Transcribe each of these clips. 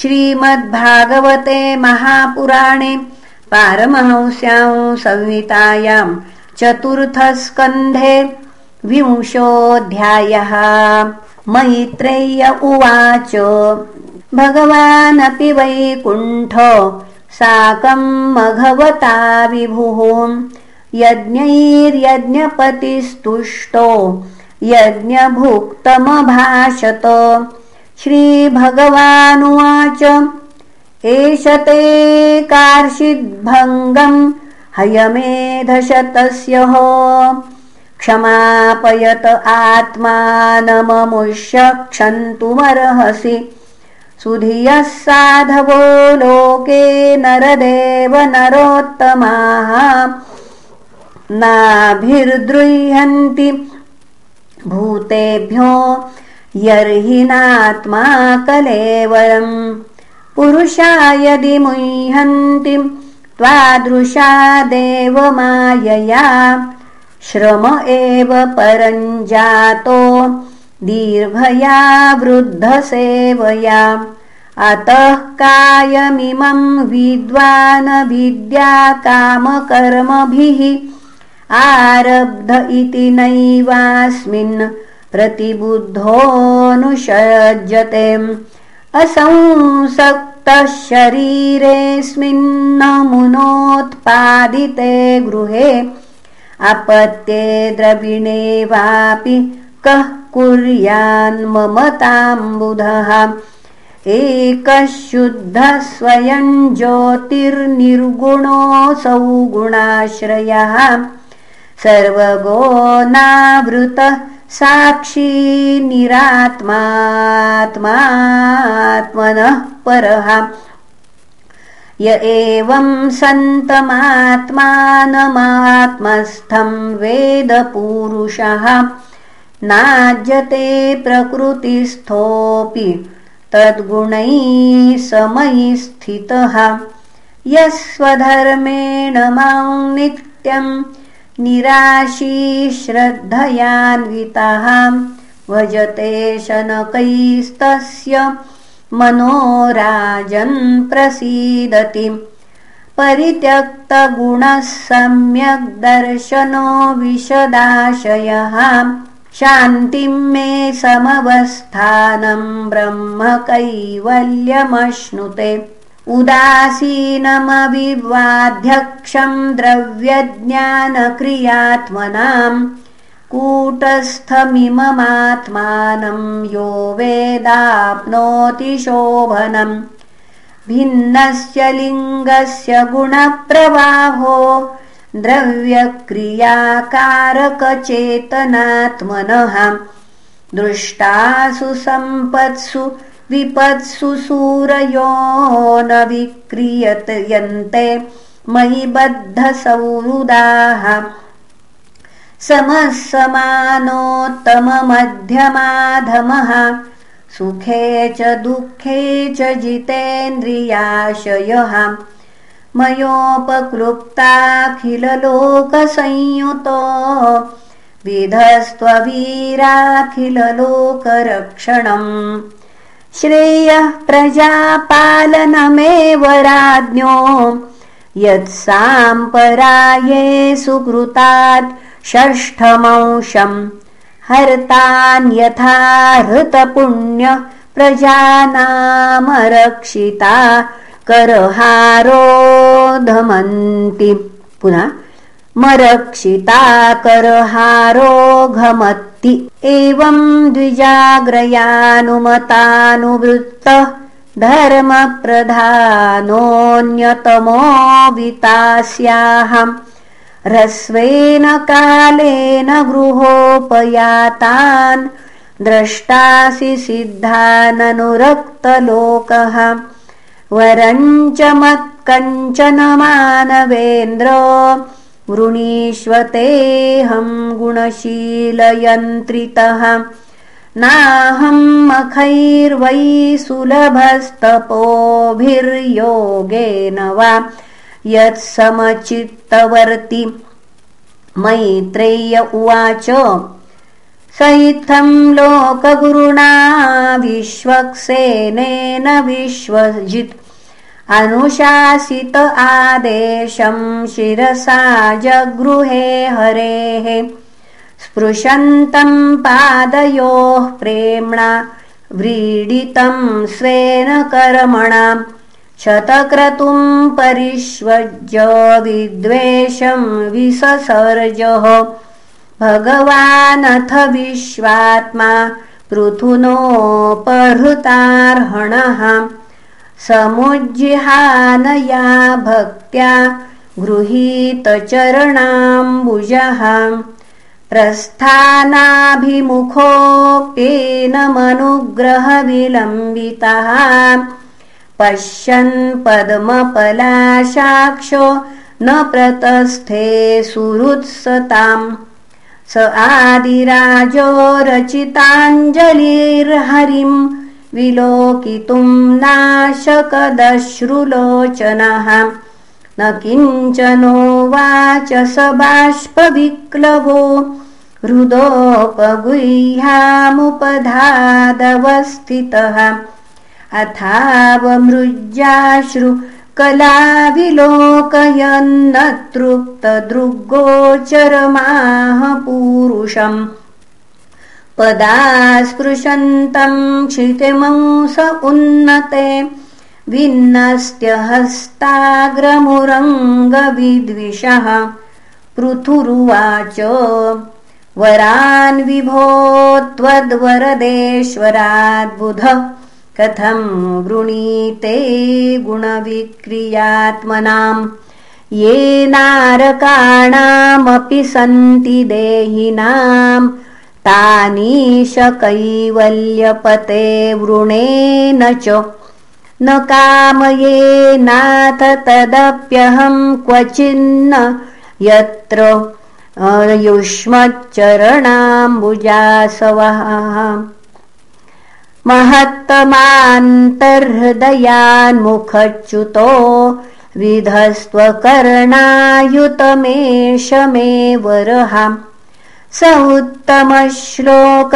श्रीमद्भागवते महापुराणे पारमहंस्यां संहितायां चतुर्थस्कन्धे विंशोऽध्यायः। मैत्रेय्य उवाच भगवानपि वैकुण्ठ साकं मघवता विभुः। यज्ञैर्यज्ञपतिस्तुष्टो यज्ञभुक्तमभाषत श्रीभगवानुवाच। एष ते कार्षिद्भङ्गम् हयमेधशतस्य हो। क्षमापयत आत्मानममुष्य क्षन्तुमर्हसि सुधियः साधवो लोके नरदेव नरोत्तमाः। नाभिर्द्रुह्यन्ति भूतेभ्यो यर्हिनात्मा कलेवरम् पुरुषा यदि मुह्यन्ति त्वादृशा देवमायया। श्रम एव परञ्जातो दीर्घया वृद्धसेवया। अतः कायमिमं विद्वानविद्या कामकर्मभिः आरब्ध इति नैवास्मिन् प्रतिबुद्धोऽनुषज्यते। असंसक्तः शरीरेऽस्मिन्न मुनोत्पादिते गृहे अपत्ये द्रविणे वापि कः कुर्यान्ममताम्बुधः एकः शुद्धः स्वयं ज्योतिर्निर्गुणोऽसौ गुणाश्रयः। सर्वगो नावृतः साक्षी निरात्मात्मात्मनः परः। य एवं सन्तमात्मानमात्मस्थं वेदपूरुषः। नाज्यते प्रकृतिस्थोऽपि तद्गुणैः समयि स्थितः। यः स्वधर्मेण मां नित्यम् निराशी श्रद्धयान्वितः भजते शनकैस्तस्य मनोराजन् प्रसीदति। परित्यक्तगुणः सम्यग् दर्शनो विशदाशयः शान्तिं मे समवस्थानं ब्रह्म कैवल्यमश्नुते उदासीनमविवाध्यक्षं द्रव्यज्ञानक्रियात्मनाम् कूटस्थमिममात्मानं यो वेदाप्नोति शोभनम् भिन्नस्य लिङ्गस्य गुणप्रवाहो द्रव्यक्रियाकारकचेतनात्मनः दृष्टासु सम्पत्सु विपत्सु सूरयो न विक्रियतयन्ते मयि बद्धसौहृदाः समः समानोत्तममध्यमाधमः सुखे च दुःखे च जितेन्द्रियाशयः मयोपक्लुप्ताखिललोकसंयुतो विधस्त्ववीराखिललोकरक्षणम् श्रेयः प्रजापालनमेव राज्ञो। यत्साम्पराये सुकृतात् षष्ठमंशम्। हर्तान्यथा हृतपुण्य प्रजानामरक्षिता करहारोधमन्ति पुनः मरक्षिता करहारोघमत्ति एवं द्विजाग्रयानुमतानुवृत्तः धर्मप्रधानोऽन्यतमो वितास्याहम्। ह्रस्वेन कालेन गृहोपयातान् द्रष्टासि सिद्धाननुरक्तलोकः। वरञ्च मत्कञ्चन मानवेन्द्र वृणीष्वतेऽहं गुणशीलयन्त्रितः। नाहं मखैर्वै सुलभस्तपोभिर्योगेन वा। यत्समचित्तवर्ति मैत्रेय्य उवाच। स इत्थं लोकगुरुणा विश्वक्सेनेन विश्वजित् अनुशासित आदेशं शिरसा जगृहे हरेः। स्पृशन्तं पादयोः प्रेम्णा व्रीडितं स्वेन कर्मणा शतक्रतुं परिष्वज्य विद्वेषं विससर्जः। भगवानथ विश्वात्मा पृथुनोपहृतार्हणः समुज्जिहानया भक्त्या गृहीतचरणाम्बुजः प्रस्थानाभिमुखोऽप्येनमनुग्रहविलम्बितः पश्यन् पद्मपलाशाक्षो न प्रतस्थे सुहृत्सताम्। स आदिराजो रचिताञ्जलिर्हरिम् विलोकितुम् नाशकदश्रुलोचनः। न किञ्चनोवाच स बाष्पविक्लवो हृदोपगुह्यामुपधादवस्थितः अथावमृज्याश्रु कलाविलोकयन्नतृप्तदृग्गोचरमाह पूरुषम् पदा स्पृशन्तम् क्षितिमंस उन्नते विन्नस्त्यहस्ताग्रमुरङ्गविद्विषः पृथुरुवाच वरान् विभो त्वद्वरदेश्वराद्बुध कथं वृणीते गुणविक्रियात्मनाम् ये नारकाणामपि सन्ति देहिनाम् तानीश कैवल्यपते वृणेन च। न कामये नाथ तदप्यहं क्वचिन्न यत्र युष्मच्चरणाम्बुजासवः महत्तमान्तर्हृदयान्मुखच्युतो विधस्त्वकर्णायुतमेष मे वरहा स उत्तमश्लोक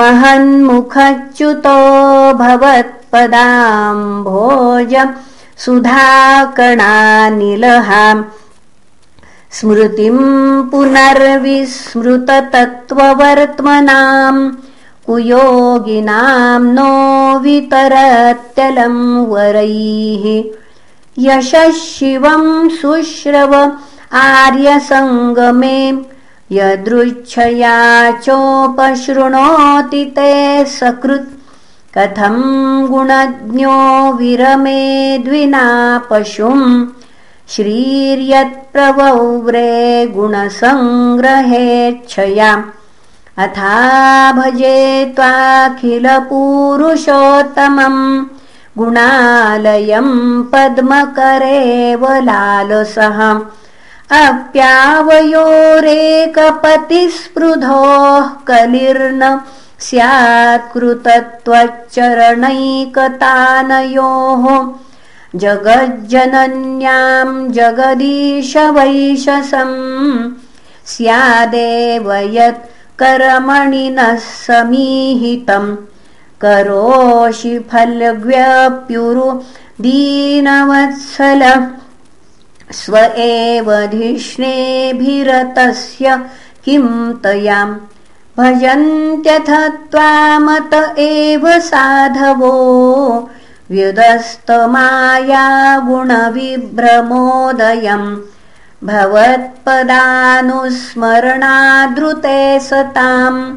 महन्मुखच्युतो भवत्पदाम्भोज सुधाकणानिलहाम् स्मृतिं पुनर्विस्मृततत्त्ववर्त्मनाम् कुयोगिनां नो वितरत्यलं वरैः। यशः शिवं सुश्रव आर्यसङ्गमे यदृच्छया चोपशृणोति ते सकृत्। कथं गुणज्ञो विरमेद्विना पशुम् श्रीर्यत्प्रवव्रे गुणसङ्ग्रहेच्छया अथा भजे त्वाखिलपुरुषोत्तमम्। गुणालयम् पद्मकरेव लालसः अप्यावयोरेकपतिस्पृधोः कलिर्न स्यात्कृतत्वच्चरणैकतानयोः जगज्जनन्याम् जगदीशवैशसम् स्यादेव यत् करमणिनः समीहितम् करोषि फल्ग्व्यप्युरु दीनवत्सल स्व एव धिष्णेभिरतस्य किं तयाम्? भजन्त्यथ त्वामत एव साधवो। व्युदस्तमाया गुणविभ्रमोदयम् भवत्पदानुस्मरणादृते सताम्।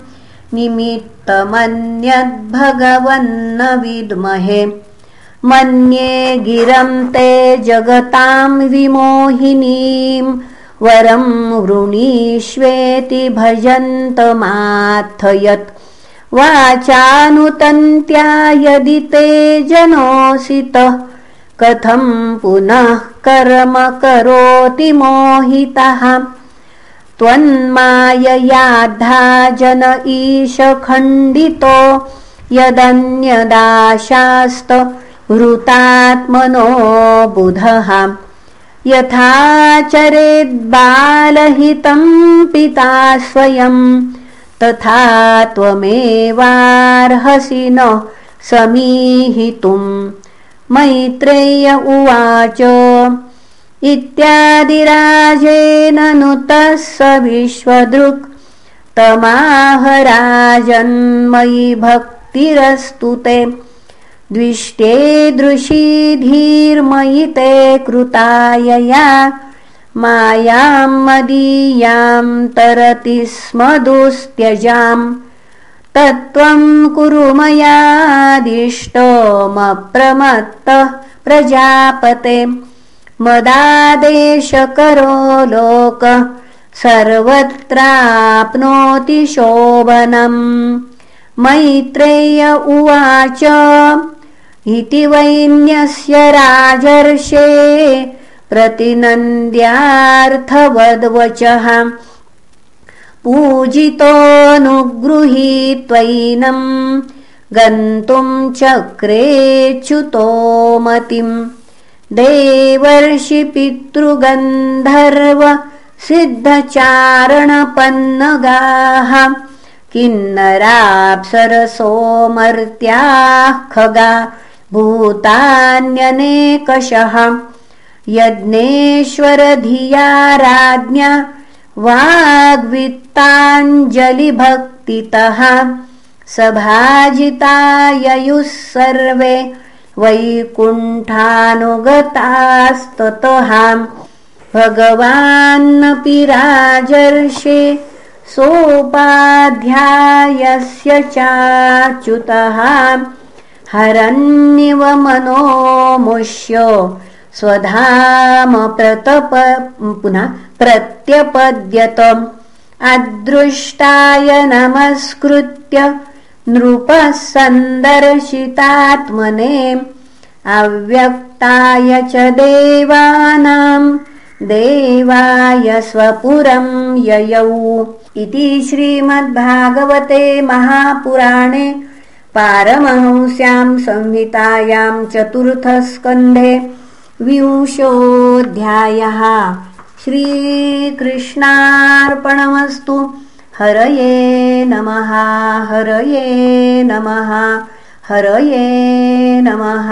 निमित्तमन्यद्भगवन्न विद्महे मन्ये गिरं ते जगतां विमोहिनीं वरं वृणीष्वेति भजन्तमाथयत्। वाचानुतन्त्या यदि ते जनोऽसितः कथं पुनः कर्म करोति मोहितः। त्वन्माययाद्धा जन ईशखण्डितो यदन्यदाशास्त वृतात्मनो बुधः। यथा चरेद्बालहितं पिता स्वयं तथा त्वमेवार्हसि न समीहितुम् मैत्रेय उवाच इत्यादिराजेन नुतः स विश्वदृक् तमाहराजन्मयि भक्तिरस्तु ते द्विष्टे दृशीधीर्मयि ते कृतायया मायां मदीयां तरति स्म दुस्त्यजाम्। तत्त्वं कुरु मयादिष्टमप्रमत्तः प्रजापते। मदादेशकरो लोक सर्वत्राप्नोति शोभनम्। मैत्रेय उवाच इति वैन्यस्य राजर्षे प्रतिनन्द्यार्थवद्वचः। पूजितोऽनुगृहीत्वैनम् गन्तुम् चक्रेच्युतोमतिम् देवर्षिपितृगन्धर्व सिद्धचारणपन्नगाः। किन्नराप्सरसोमर्त्याः खगा भूतान्यनेकशः। यज्ञेश्वरधिया राज्ञा वाग्वित्ताञ्जलिभक्तितः। सभाजिता ययुः सर्वे वैकुण्ठानुगतास्ततः। भगवान्नपि राजर्षे सोपाध्यायस्य चाच्युतः हरन्निव मनोमुष्य स्वधाम प्रतप पुनः प्रत्यपद्यतम् अदृष्टाय नमस्कृत्य नृपः सन्दर्शितात्मने। अव्यक्ताय च देवानाम् देवाय स्वपुरं ययौ। इति श्रीमद्भागवते महापुराणे पारमहंस्यां संहितायां चतुर्थस्कन्धे विंशोऽध्यायः। श्रीकृष्णार्पणमस्तु। हरये नमः हरये नमः हरये नमः